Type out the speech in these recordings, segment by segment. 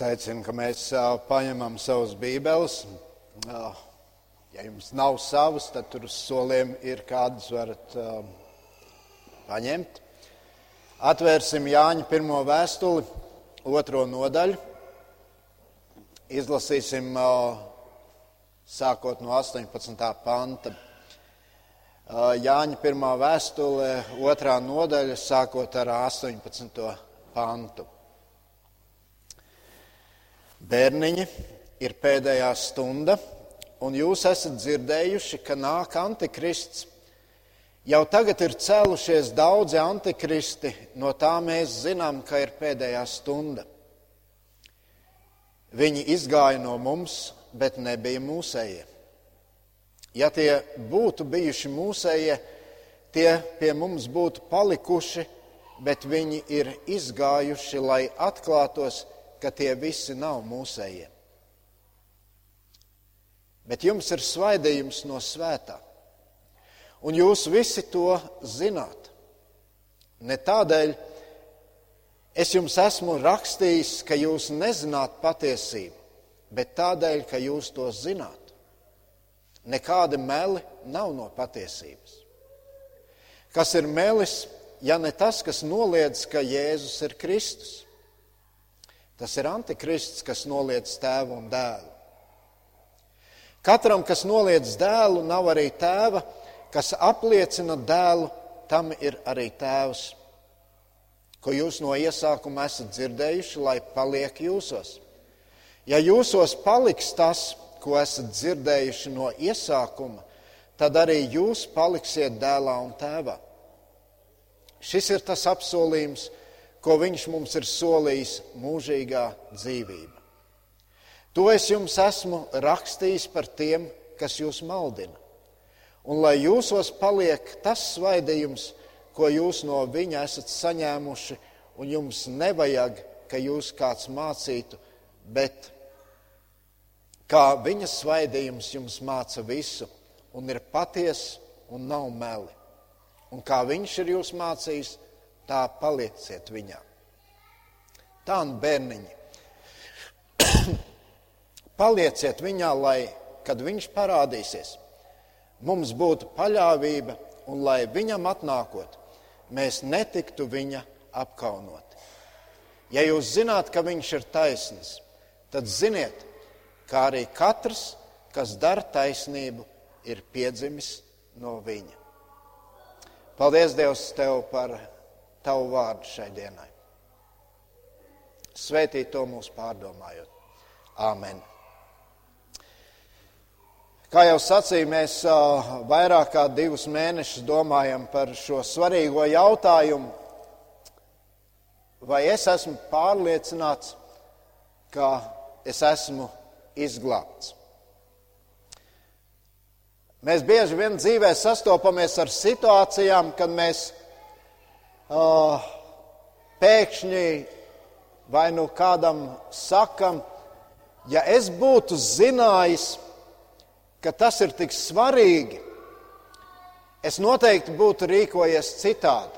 Es aicinu, ka mēs paņemam savus bībeles. Ja jums nav savas, tad tur uz soliem ir kādas varat paņemt. Atvērsim Jāņa pirmo vēstuli, otro nodaļu. Izlasīsim sākot no 18. panta. Jāņa pirmā vēstule, otrā nodaļa, sākot ar 18. pantu. Bērniņi, ir pēdējā stunda, un jūs esat dzirdējuši, ka nāk antikrists. Jau tagad ir cēlušies daudzi antikristi, no tā mēs zinām, ka ir pēdējā stunda. Viņi izgāja no mums, bet nebija mūsējie. Ja tie būtu bijuši mūsējie, tie pie mums būtu palikuši, bet viņi ir izgājuši, lai atklātos, ka tie visi nav mūsējie. Bet jums ir svaidījums no svētā, un jūs visi to zināt. Ne tādēļ es jums esmu rakstījis, ka jūs nezināt patiesību, bet tādēļ, ka jūs to zināt. Nekāda meli nav no patiesības. Kas ir melis, ja ne tas, kas noliedz, ka Jēzus ir Kristus? Tas ir antikrists, kas noliedz tēvu un dēlu. Katram, kas noliedz dēlu, nav arī tēva, kas apliecina dēlu, tam ir arī tēvs. Ko jūs no iesākuma esat dzirdējuši, lai paliek jūsos. Ja jūsos paliks tas, ko esat dzirdējuši no iesākuma, tad arī jūs paliksiet dēlā un tēvā. Šis ir tas apsolījums, ko viņš mums ir solījis mūžīgā dzīvība. To es jums esmu rakstījis par tiem, kas jūs maldina. Un lai jūsos paliek tas svaidījums, ko jūs no viņa esat saņēmuši, un jums nevajag, ka jūs kāds mācītu, bet kā viņa svaidījums jums māca visu, un ir patiesa un nav meli. Un kā viņš ir jūs mācījis, tā palieciet viņā. Tā un bērniņi. Palieciet viņā, lai, kad viņš parādīsies, mums būtu paļāvība un lai viņam atnākot, mēs netiktu viņa apkaunoti. Ja jūs zināt, ka viņš ir taisnīgs, tad ziniet, ka arī katrs, kas dara taisnību, ir piedzimis no viņa. Paldies, Dievs, tev par tavu vārdu šai dienai. Svētīt to mūsu pārdomājot. Āmen. Kā jau sacīju, mēs vairāk kā divus mēnešus domājam par šo svarīgo jautājumu. Vai es esmu pārliecināts, ka es esmu izglābts? Mēs bieži vien dzīvē sastopamies ar situācijām, kad mēs uh, pēkšņi vai nu kādam sakam, ja es būtu zinājis, ka tas ir tik svarīgi, es noteikti būtu rīkojies citādi.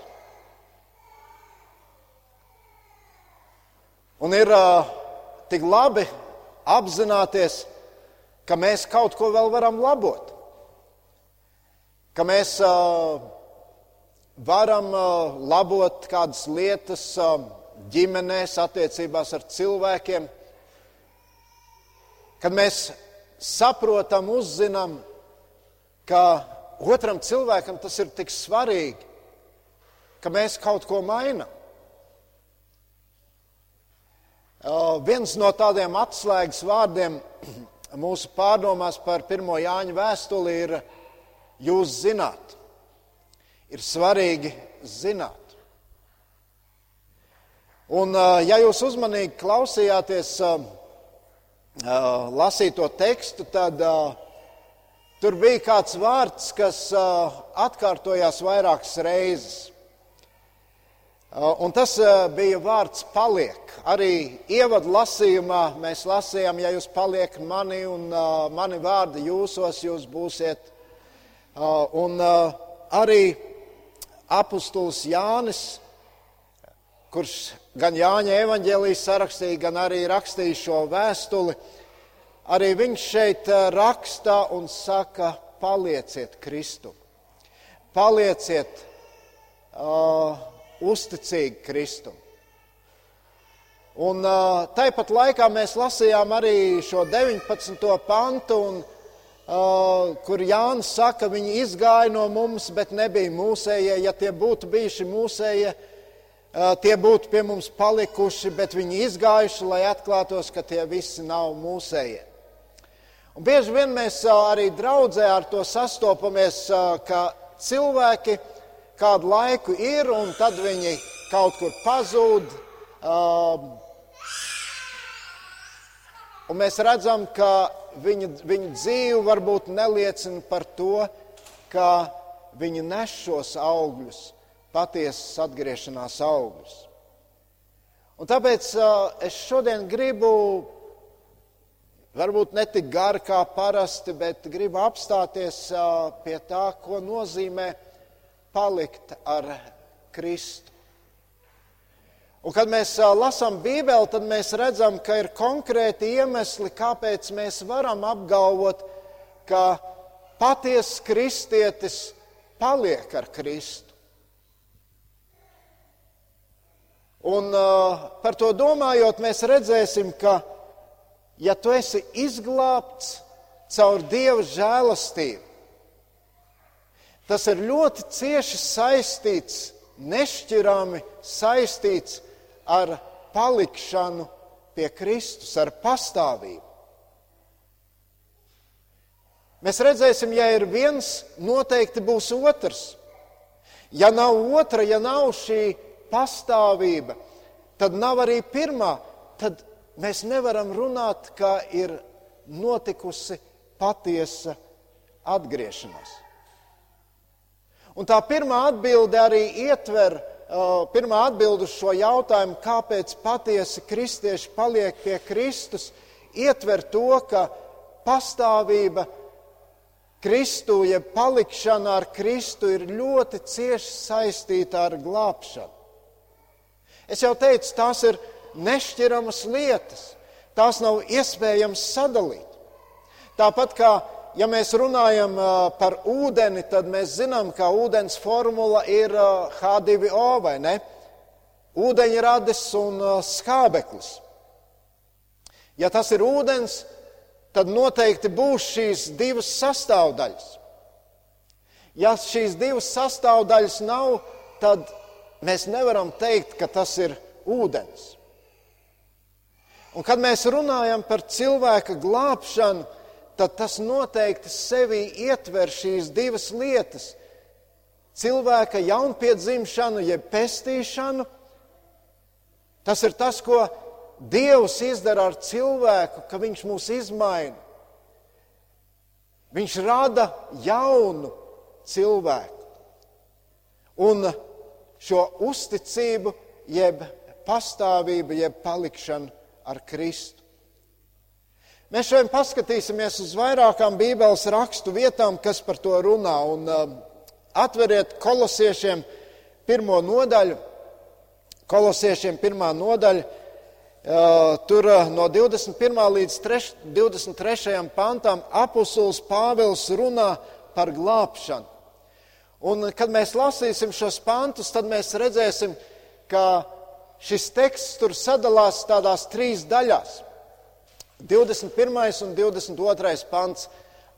Un ir uh, tik labi apzināties, ka mēs kaut ko vēl varam labot. Ka mēs uh, varam uh, labot kādas lietas uh, ģimenēs, attiecībās ar cilvēkiem, kad mēs saprotam, uzzinām, ka otram cilvēkam tas ir tik svarīgi, ka mēs kaut ko mainām. Uh, viens no tādiem atslēgas vārdiem mūsu pārdomās par pirmo Jāņa vēstuli ir: Jūs zināt ir svarīgi zināt. Un, ja jūs uzmanīgi klausījāties lasīto tekstu, tad tur bija kāds vārds, kas atkārtojās vairākas reizes. Un tas bija vārds paliek. Arī ievadu lasījumā mēs lasījām, ja jūs paliekat mani un mani vārdi jūsos, jūs būsiet. Un arī apustulis Jānis kurš gan Jāņa evanģēlijas sarakstīja, gan arī rakstīja šo vēstuli, arī viņš šeit eh, raksta un saka, palieciet Kristu. Palieciet uh, uzticīgi Kristum. Un uh, tāpat laikā mēs lasījām arī šo 19. pantu, un, kur Jānis saka, viņi izgāja no mums, bet nebija mūsējie. Ja tie būtu bijuši mūsējie, tie būtu pie mums palikuši, bet viņi izgājuši, lai atklātos, ka tie visi nav mūsējie. Un bieži vien mēs arī draudzē ar to sastopamies, ka cilvēki kādu laiku ir un tad viņi kaut kur pazūd. Un mēs redzam, ka viņa, viņa dzīve varbūt neliecina par to, ka viņi nes šos augļus, patiesas atgriešanās augļus. Un tāpēc es šodien gribu Varbūt ne tik gari kā parasti, bet gribu apstāties pie tā, ko nozīmē palikt ar Kristu. Un, kad mēs lasām Bībeli, tad mēs redzam, ka ir konkrēti iemesli, kāpēc mēs varam apgalvot, ka patiesa kristietis paliek ar Kristu. Un, uh, par to domājot, mēs redzēsim, ka ja tu esi izglābts caur Dieva žēlastību, tas ir ļoti cieši saistīts, nešķirami saistīts ar palikšanu pie Kristus, ar pastāvību. Mēs redzēsim, ja ir viens, noteikti būs otrs. Ja nav otra, ja nav šī pastāvība, tad nav arī pirmā. Tad mēs nevaram runāt, ka ir notikusi patiesa atgriešanās. Un tā pirmā atbilde arī ietver, pirmā atbilde uz šo jautājumu, kāpēc patiesi kristieši paliek pie Kristus, ietver to, ka pastāvība Kristu, jeb ja palikšana ar Kristu ir ļoti cieši saistīta ar glābšanu. Es jau teicu, tās ir nešķiramas lietas. Tās nav iespējams sadalīt. Tāpat kā ja mēs runājam par ūdeni, tad mēs zinām, ka ūdens formula ir H2O vai ne? Ūdeņradis un skābeklis. Ja tas ir ūdens, tad noteikti būs šīs divas sastāvdaļas. Ja šīs divas sastāvdaļas nav, tad mēs nevaram teikt, ka tas ir ūdens. Un kad mēs runājam par cilvēka glābšanu, tad tas noteikti sevī ietver šīs divas lietas - cilvēka jaunpiedzimšanu, jeb pestīšanu. Tas ir tas, ko Dievs izdara ar cilvēku, ka Viņš mūs izmaina. Viņš rada jaunu cilvēku. Un šo uzticību, jeb pastāvību, jeb palikšanu ar Kristu. Mēs šodien paskatīsimies uz vairākām Bībeles rakstu vietām, kas par to runā. Un, uh, atveriet kolosiešiem pirmo nodaļu, kolosiešiem pirmā nodaļa. Uh, tur uh, no 21. līdz 3, 23. pantam apustulis Pāvils runā par glābšanu. Un, kad mēs lasīsim šos pantus, tad mēs redzēsim, ka šis teksts tur sadalās tādās trīs daļās. 21. un 22. pants.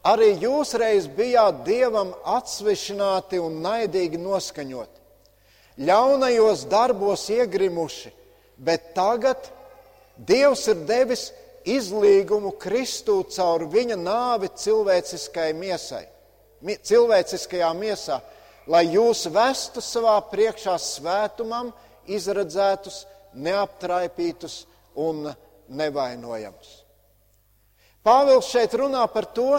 Arī jūs reiz bijāt dievam atsvešināti un naidīgi noskaņoti, ļaunajos darbos iegrimuši, bet tagad Dievs ir devis izlīgumu Kristū caur viņa nāvi miesai, cilvēciskajā miesā, lai jūs vestu savā priekšā svētumam, izredzētus, neaptraipītus un nevainojamus. Pāvils šeit runā par to,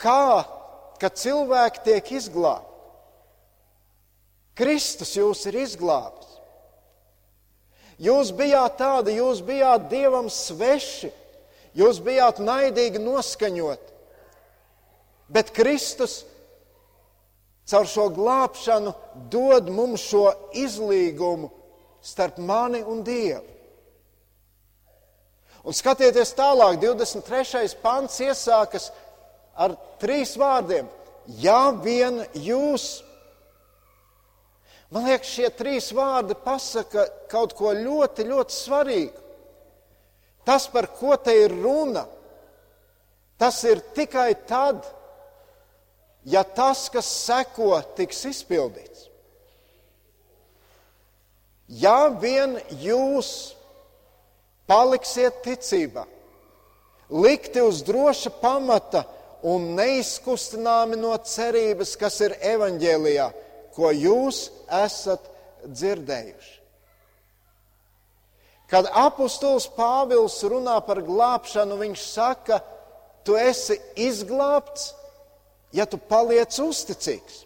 kā cilvēki tiek izglābti. Kristus jūs ir izglābis. Jūs bijāt tādi, jūs bijāt dievam sveši, jūs bijāt naidīgi noskaņoti. Bet Kristus caur šo glābšanu dod mums šo izlīgumu starp mani un Dievu. Un skatieties tālāk, 23. pants iesākas ar trīs vārdiem. Ja vien jūs. Man liekas, šie trīs vārdi pasaka kaut ko ļoti, ļoti svarīgu. Tas, par ko te ir runa, tas ir tikai tad, ja tas, kas seko, tiks izpildīts. Ja vien jūs paliksiet ticībā, likti uz droša pamata un neizkustināmi no cerības, kas ir evaņģēlijā, ko jūs esat dzirdējuši. Kad apustulis Pāvils runā par glābšanu, viņš saka, tu esi izglābts, ja tu paliec uzticīgs.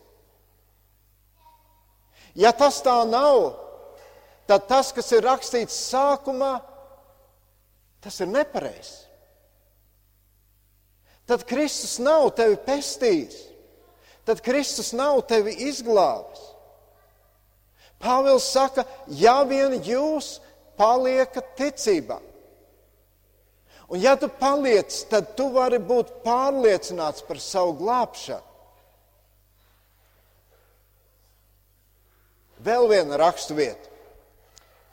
Ja tas tā nav, tad tas, kas ir rakstīts sākumā, tas ir nepareizs. Tad Kristus nav tevi pestījis, tad Kristus nav tevi izglābis. Pāvils saka, ja vien jūs paliekat ticībā. Un ja tu paliec, tad tu vari būt pārliecināts par savu glābšanu. Vēl viena raksturvieta.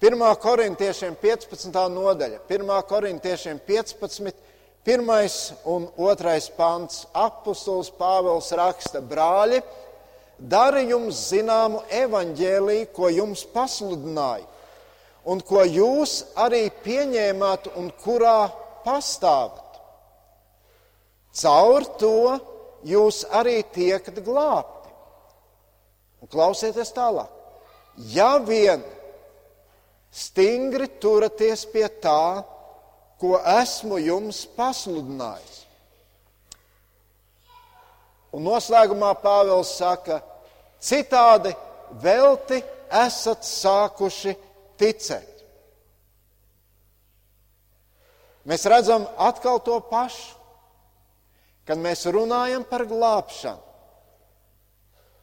1. korintiešiem 15. nodaļa, 1. korintiešiem 15. 1. un 2. pants. Apostols Pāvils raksta, brāļi, dari jums zināmu evaņģēlīju, ko jums pasludināju, un ko jūs arī pieņēmāt un kurā pastāvat. Caur to jūs arī tiekat glābti. Un klausieties tālāk. Ja vien stingri turaties pie tā, ko esmu jums pasludinājis. Un noslēgumā Pāvils saka, citādi velti esat sākuši ticēt. Mēs redzam atkal to pašu, kad mēs runājam par glābšanu.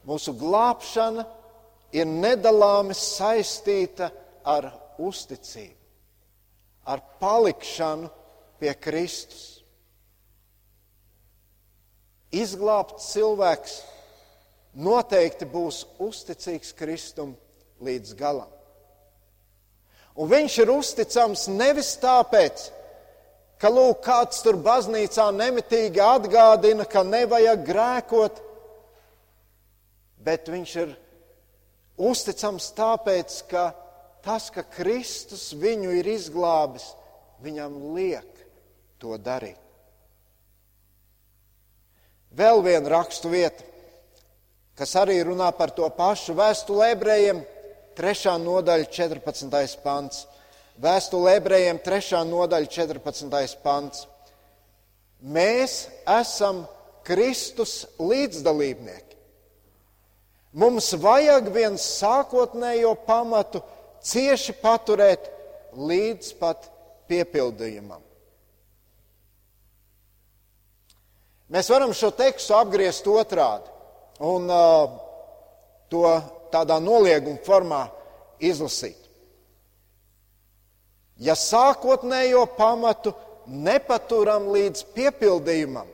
Mūsu glābšana ir nedalāmi saistīta ar ar uzticību, ar palikšanu pie Kristus. Izglābts cilvēks noteikti būs uzticīgs Kristum līdz galam. Un viņš ir uzticams nevis tāpēc, ka lūk, kāds tur baznīcā nemitīgi atgādina, ka nevajag grēkot, bet viņš ir uzticams tāpēc, ka tas, ka Kristus viņu ir izglābis, viņam liek to darīt. Vēl viena rakstu vieta, kas arī runā par to pašu vēstuli ebrejiem, 3. nodaļa, 14. pants. Vēstule ebrejiem, 3. nodaļa, 14. pants. Mēs esam Kristus līdzdalībnieki. Mums vajag viens sākotnējo pamatu, cieši paturēt līdz pat piepildījumam. Mēs varam šo tekstu apgriezt otrādi un uh, to tādā nolieguma formā izlasīt. Ja sākotnējo pamatu nepaturam līdz piepildījumam,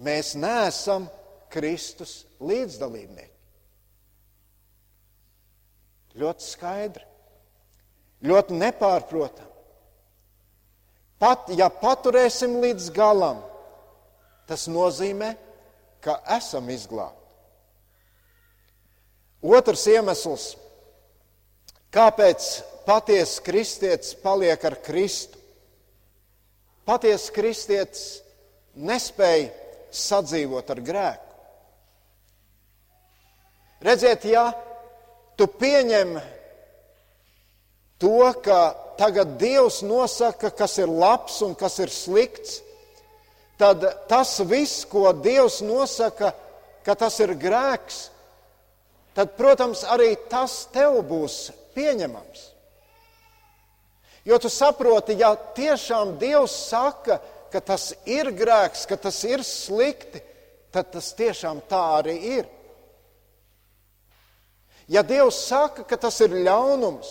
mēs neesam Kristus līdzdalībnieki. Ļoti skaidri, ļoti nepārprotami. Pat ja paturēsim līdz galam, tas nozīmē, ka esam izglābti. Otrs iemesls, kāpēc patiesa kristietis paliek ar Kristu. Patiesa kristietis nespēja sadzīvot ar grēku. Redziet, ja tu pieņem to, ka tagad Dievs nosaka, kas ir labs un kas ir slikts, tad tas viss, ko Dievs nosaka, ka tas ir grēks, tad, protams, arī tas tev būs pieņemams. Jo tu saproti, ja tiešām Dievs saka, ka tas ir grēks, ka tas ir slikti, tad tas tiešām tā arī ir. Ja Dievs saka, ka tas ir ļaunums,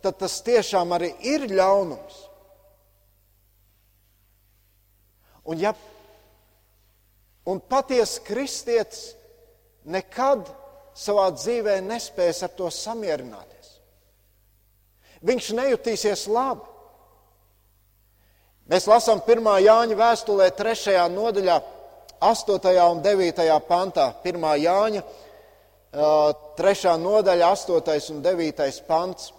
tad tas tiešām arī ir ļaunums. Un, ja, un patiesa kristietis nekad savā dzīvē nespēs ar to samierināties. Viņš nejutīsies labi. Mēs lasām 1. Jāņa vēstulē, 3. nodaļā, 8. un 9. pantā. 1. Jāņa, 3. nodaļa, 8. un 9. pants.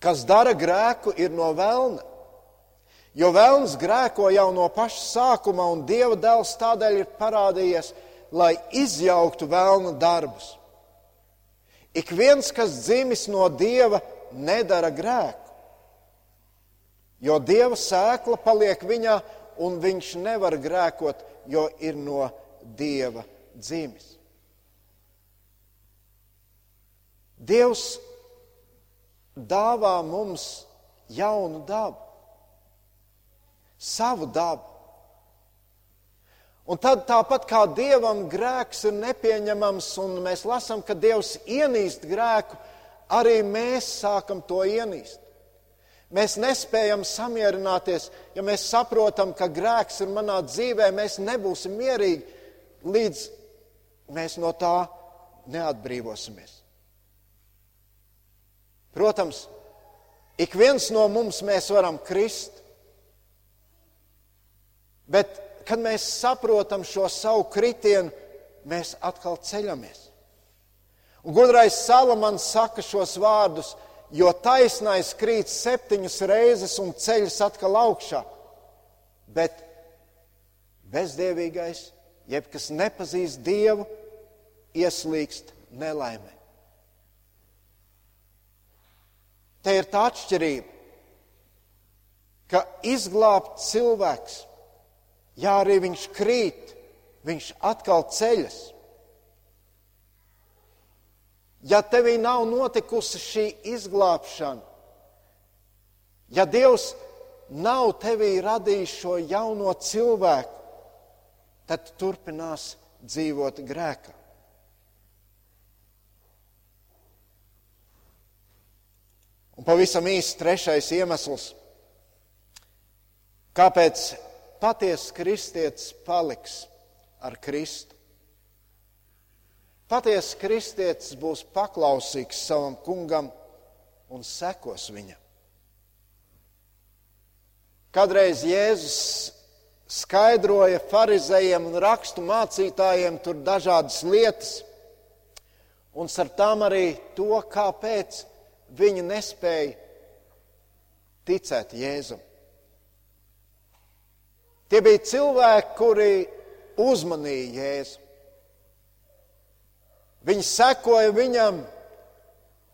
Kas dara grēku, ir no vēlna. Jo vēlns grēko jau no paša sākuma, un Dieva dēls tādēļ ir parādījies, lai izjauktu vēlna darbus. Ik viens, kas dzimis no Dieva, nedara grēku. Jo Dieva sēkla paliek viņā, un viņš nevar grēkot, jo ir no Dieva dzimis. Dievs dāvā mums jaunu dabu, savu dabu. Un tad tāpat kā dievam grēks ir nepieņemams, un mēs lasām, ka dievs ienīst grēku, arī mēs sākam to ienīst. Mēs nespējam samierināties, ja mēs saprotam, ka grēks ir manā dzīvē, mēs nebūsim mierīgi, līdz mēs no tā neatbrīvosimies. Protams, ik viens no mums mēs varam krist, bet kad mēs saprotam šo savu kritienu, mēs atkal ceļamies. Un gudrais Salamans saka šos vārdus, jo taisnais krīt septiņas reizes un ceļas atkal augšā, bet bezdievīgais, jeb kas nepazīst Dievu, ieslīgst nelaimē. Te ir tā atšķirība, ka izglābt cilvēks Ja arī viņš krīt, viņš atkal ceļas. Ja tevī nav notikusi šī izglābšana, ja Dievs nav tevī radījis šo jauno cilvēku, tad turpinās dzīvot grēkā. Un pavisam īsts trešais iemesls, kāpēc patiesa kristietis paliks ar Kristu. Patiesa kristietis būs paklausīgs savam kungam un sekos viņam. Kadreiz Jēzus skaidroja farizējiem un rakstu mācītājiem tur dažādas lietas, un ar tām arī to, kāpēc viņi nespēja ticēt Jēzum. Tie bija cilvēki, kuri uzmanīja Jēzu. Viņi sekoja viņam.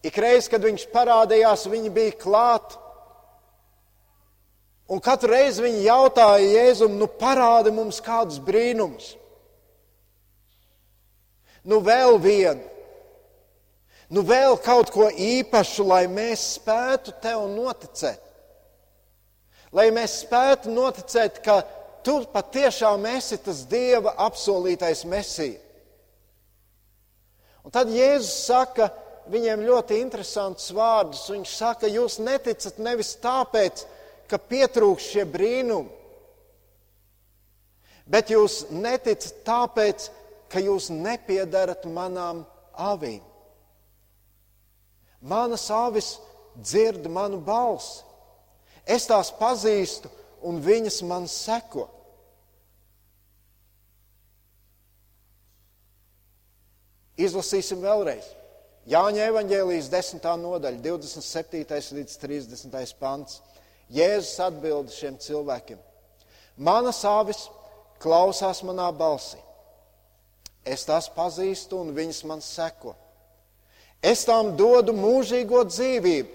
Ikreiz, kad viņš parādījās, viņi bija klāt. Un katru reizi viņi jautāja Jēzum, nu parādi mums kādus brīnumus. Nu vēl vienu. Nu vēl kaut ko īpašu, lai mēs spētu tev noticēt. Lai mēs spētu noticēt, ka tu patiešām esi tas Dieva apsolītais mesija. Un tad Jēzus saka viņiem ļoti interesantus vārdus. Viņš saka, jūs neticat nevis tāpēc, ka pietrūks šie brīnumi, bet jūs neticat tāpēc, ka jūs nepiedarat manām avīm. Manas avis dzird manu balsi. Es tās pazīstu, un viņas man seko. Izlasīsim vēlreiz. Jāņa evanģēlijas 10. nodaļa, 27. līdz 30. pants. Jēzus atbild šiem cilvēkiem: Manas avis klausās manā balsī. Es tās pazīstu, un viņas man seko. Es tām dodu mūžīgo dzīvību.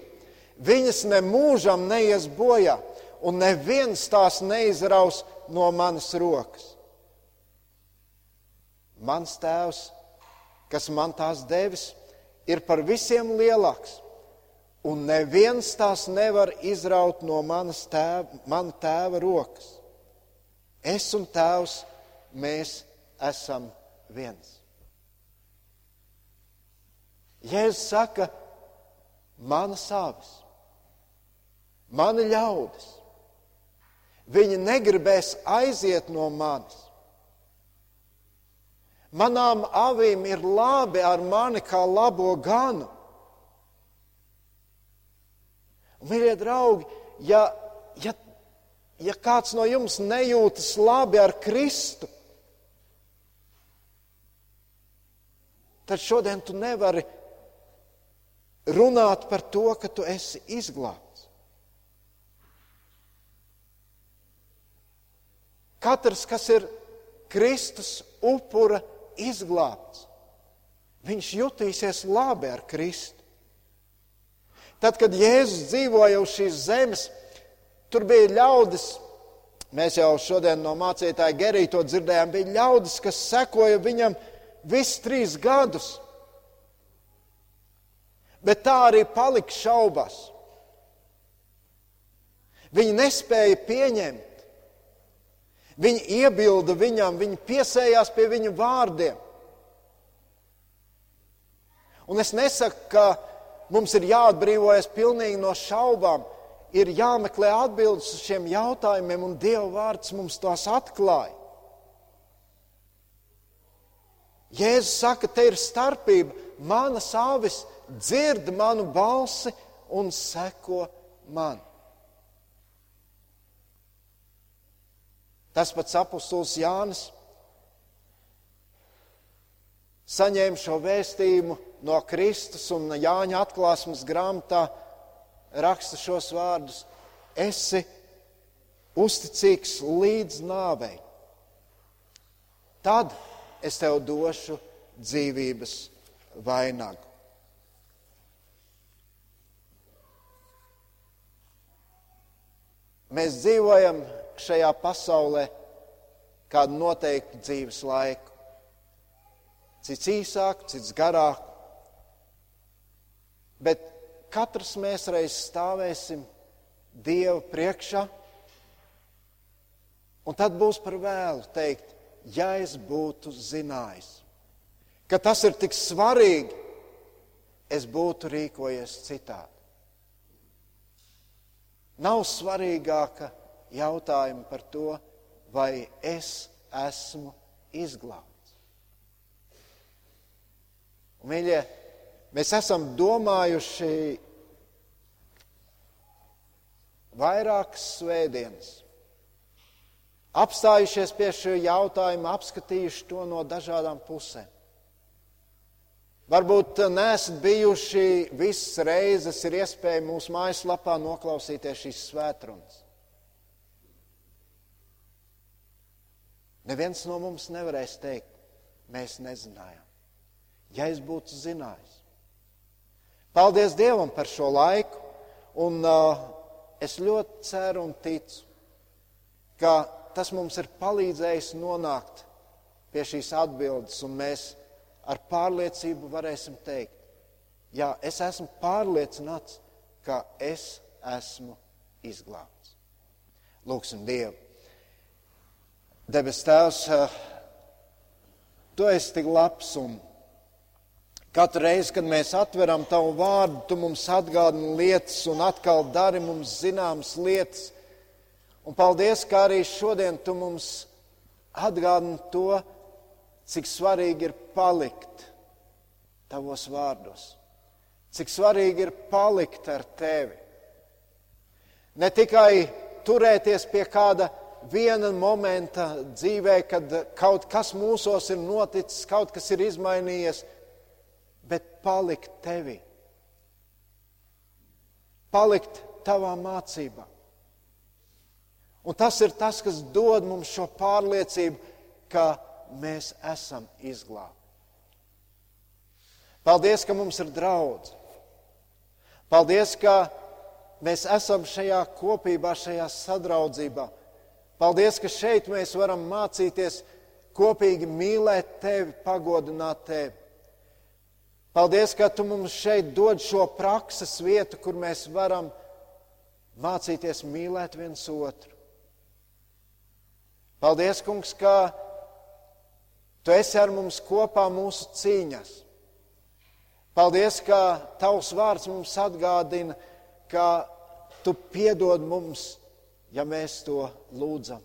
Viņas ne mūžam neies bojā, un neviens tās neizraus no manas rokas. Mans tēvs, kas man tās devis, ir par visiem lielāks, un neviens tās nevar izraut no manas tēva, mana tēva rokas. Es un tēvs, mēs esam viens. Jēzus saka, mana sāvis, mani ļaudis. Viņi negribēs aiziet no manis. Manām avīm ir labi ar mani kā labo ganu. Mīļie draugi, ja, ja, ja kāds no jums nejūtas labi ar Kristu, tad šodien tu nevari runāt par to, ka tu esi izglābts. Katrs, kas ir Kristus upura izglābts, viņš jutīsies labi ar Kristu. Tad, kad Jēzus dzīvoja uz šīs zemes, tur bija ļaudis, mēs jau šodien no mācītāja Gerija to dzirdējām, bija ļaudis, kas sekoja viņam visus trīs gadus bet tā arī palika šaubās. Viņi nespēja pieņemt. Viņi iebilda viņam, viņi piesējās pie viņa vārdiem. Un es nesaku, ka mums ir jāatbrīvojas pilnīgi no šaubām, ir jāmeklē atbildes uz šiem jautājumiem, un Dieva vārds mums tos atklāja. Jēzus saka, te ir starpība. Manas avis dzird manu balsi un seko man. Tas pats apustulis Jānis saņēma šo vēstījumu no Kristus un Jāņa atklāsmes grāmatā raksta šos vārdus: Esi uzticīgs līdz nāvei. Tad es tev došu dzīvības vainagu. Mēs dzīvojam šajā pasaulē kādu noteiktu dzīves laiku. Cits īsāk, cits garāk. Bet katrs mēs reiz stāvēsim Dieva priekšā, un tad būs par vēlu teikt, ja es būtu zinājis, ka tas ir tik svarīgi, es būtu rīkojies citādi. Nav svarīgāka jautājuma par to, vai es esmu izglābts. Un, mīļie, mēs esam domājuši vairākas svētdienas, apstājušies pie šī jautājuma, apskatījuši to no dažādām pusēm. Varbūt neesat bijuši visas reizes, ir iespēja mūsu mājaslapā noklausīties šīs svētrunas. Neviens no mums nevarēs teikt, mēs nezinājām. Ja es būtu zinājis. Paldies Dievam par šo laiku, un uh, es ļoti ceru un ticu, ka tas mums ir palīdzējis nonākt pie šīs atbildes, un mēs ar pārliecību varēsim teikt, jā, es esmu pārliecināts, ka es esmu izglābts. Lūksim Dievu. Debes Tēvs, eh, Tu esi tik labs un katru reizi, kad mēs atveram Tavu vārdu, Tu mums atgādini lietas un atkal dari mums zināmas lietas. Un paldies, ka arī šodien Tu mums atgādini to, cik svarīgi ir palikt tavos vārdos, cik svarīgi ir palikt ar tevi. Ne tikai turēties pie kāda viena momenta dzīvē, kad kaut kas mūsos ir noticis, kaut kas ir izmainījies, bet palikt tevi. Palikt tavā mācībā. Un tas ir tas, kas dod mums šo pārliecību, ka mēs esam izglābti. Paldies, ka mums ir draudz. Paldies, ka mēs esam šajā kopībā, šajā sadraudzībā. Paldies, ka šeit mēs varam mācīties kopīgi mīlēt tevi, pagodināt tevi. Paldies, ka tu mums šeit dod šo prakses vietu, kur mēs varam mācīties mīlēt viens otru. Paldies, kungs, ka Tu esi ar mums kopā mūsu cīņas. Paldies, ka Tavs vārds mums atgādina, ka Tu piedod mums, ja mēs to lūdzam.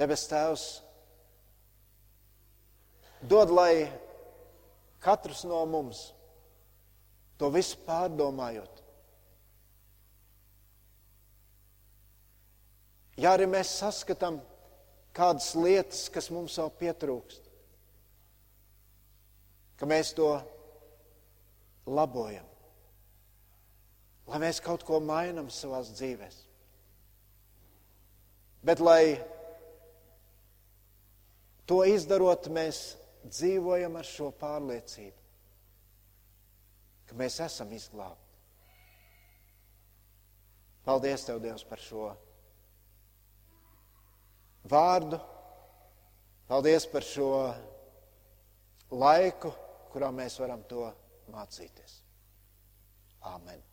Debes Tēvs, dod, lai katrs no mums to visu pārdomājot. Ja arī mēs saskatām kādas lietas, kas mums vēl pietrūkst, ka mēs to labojam, lai mēs kaut ko mainām savā dzīvēm. Bet, lai to izdarot, mēs dzīvojam ar šo pārliecību, ka mēs esam izglābti. Paldies, Tev, Dievs, par šo vārdu. Paldies par šo laiku, kurā mēs varam to mācīties. Āmen!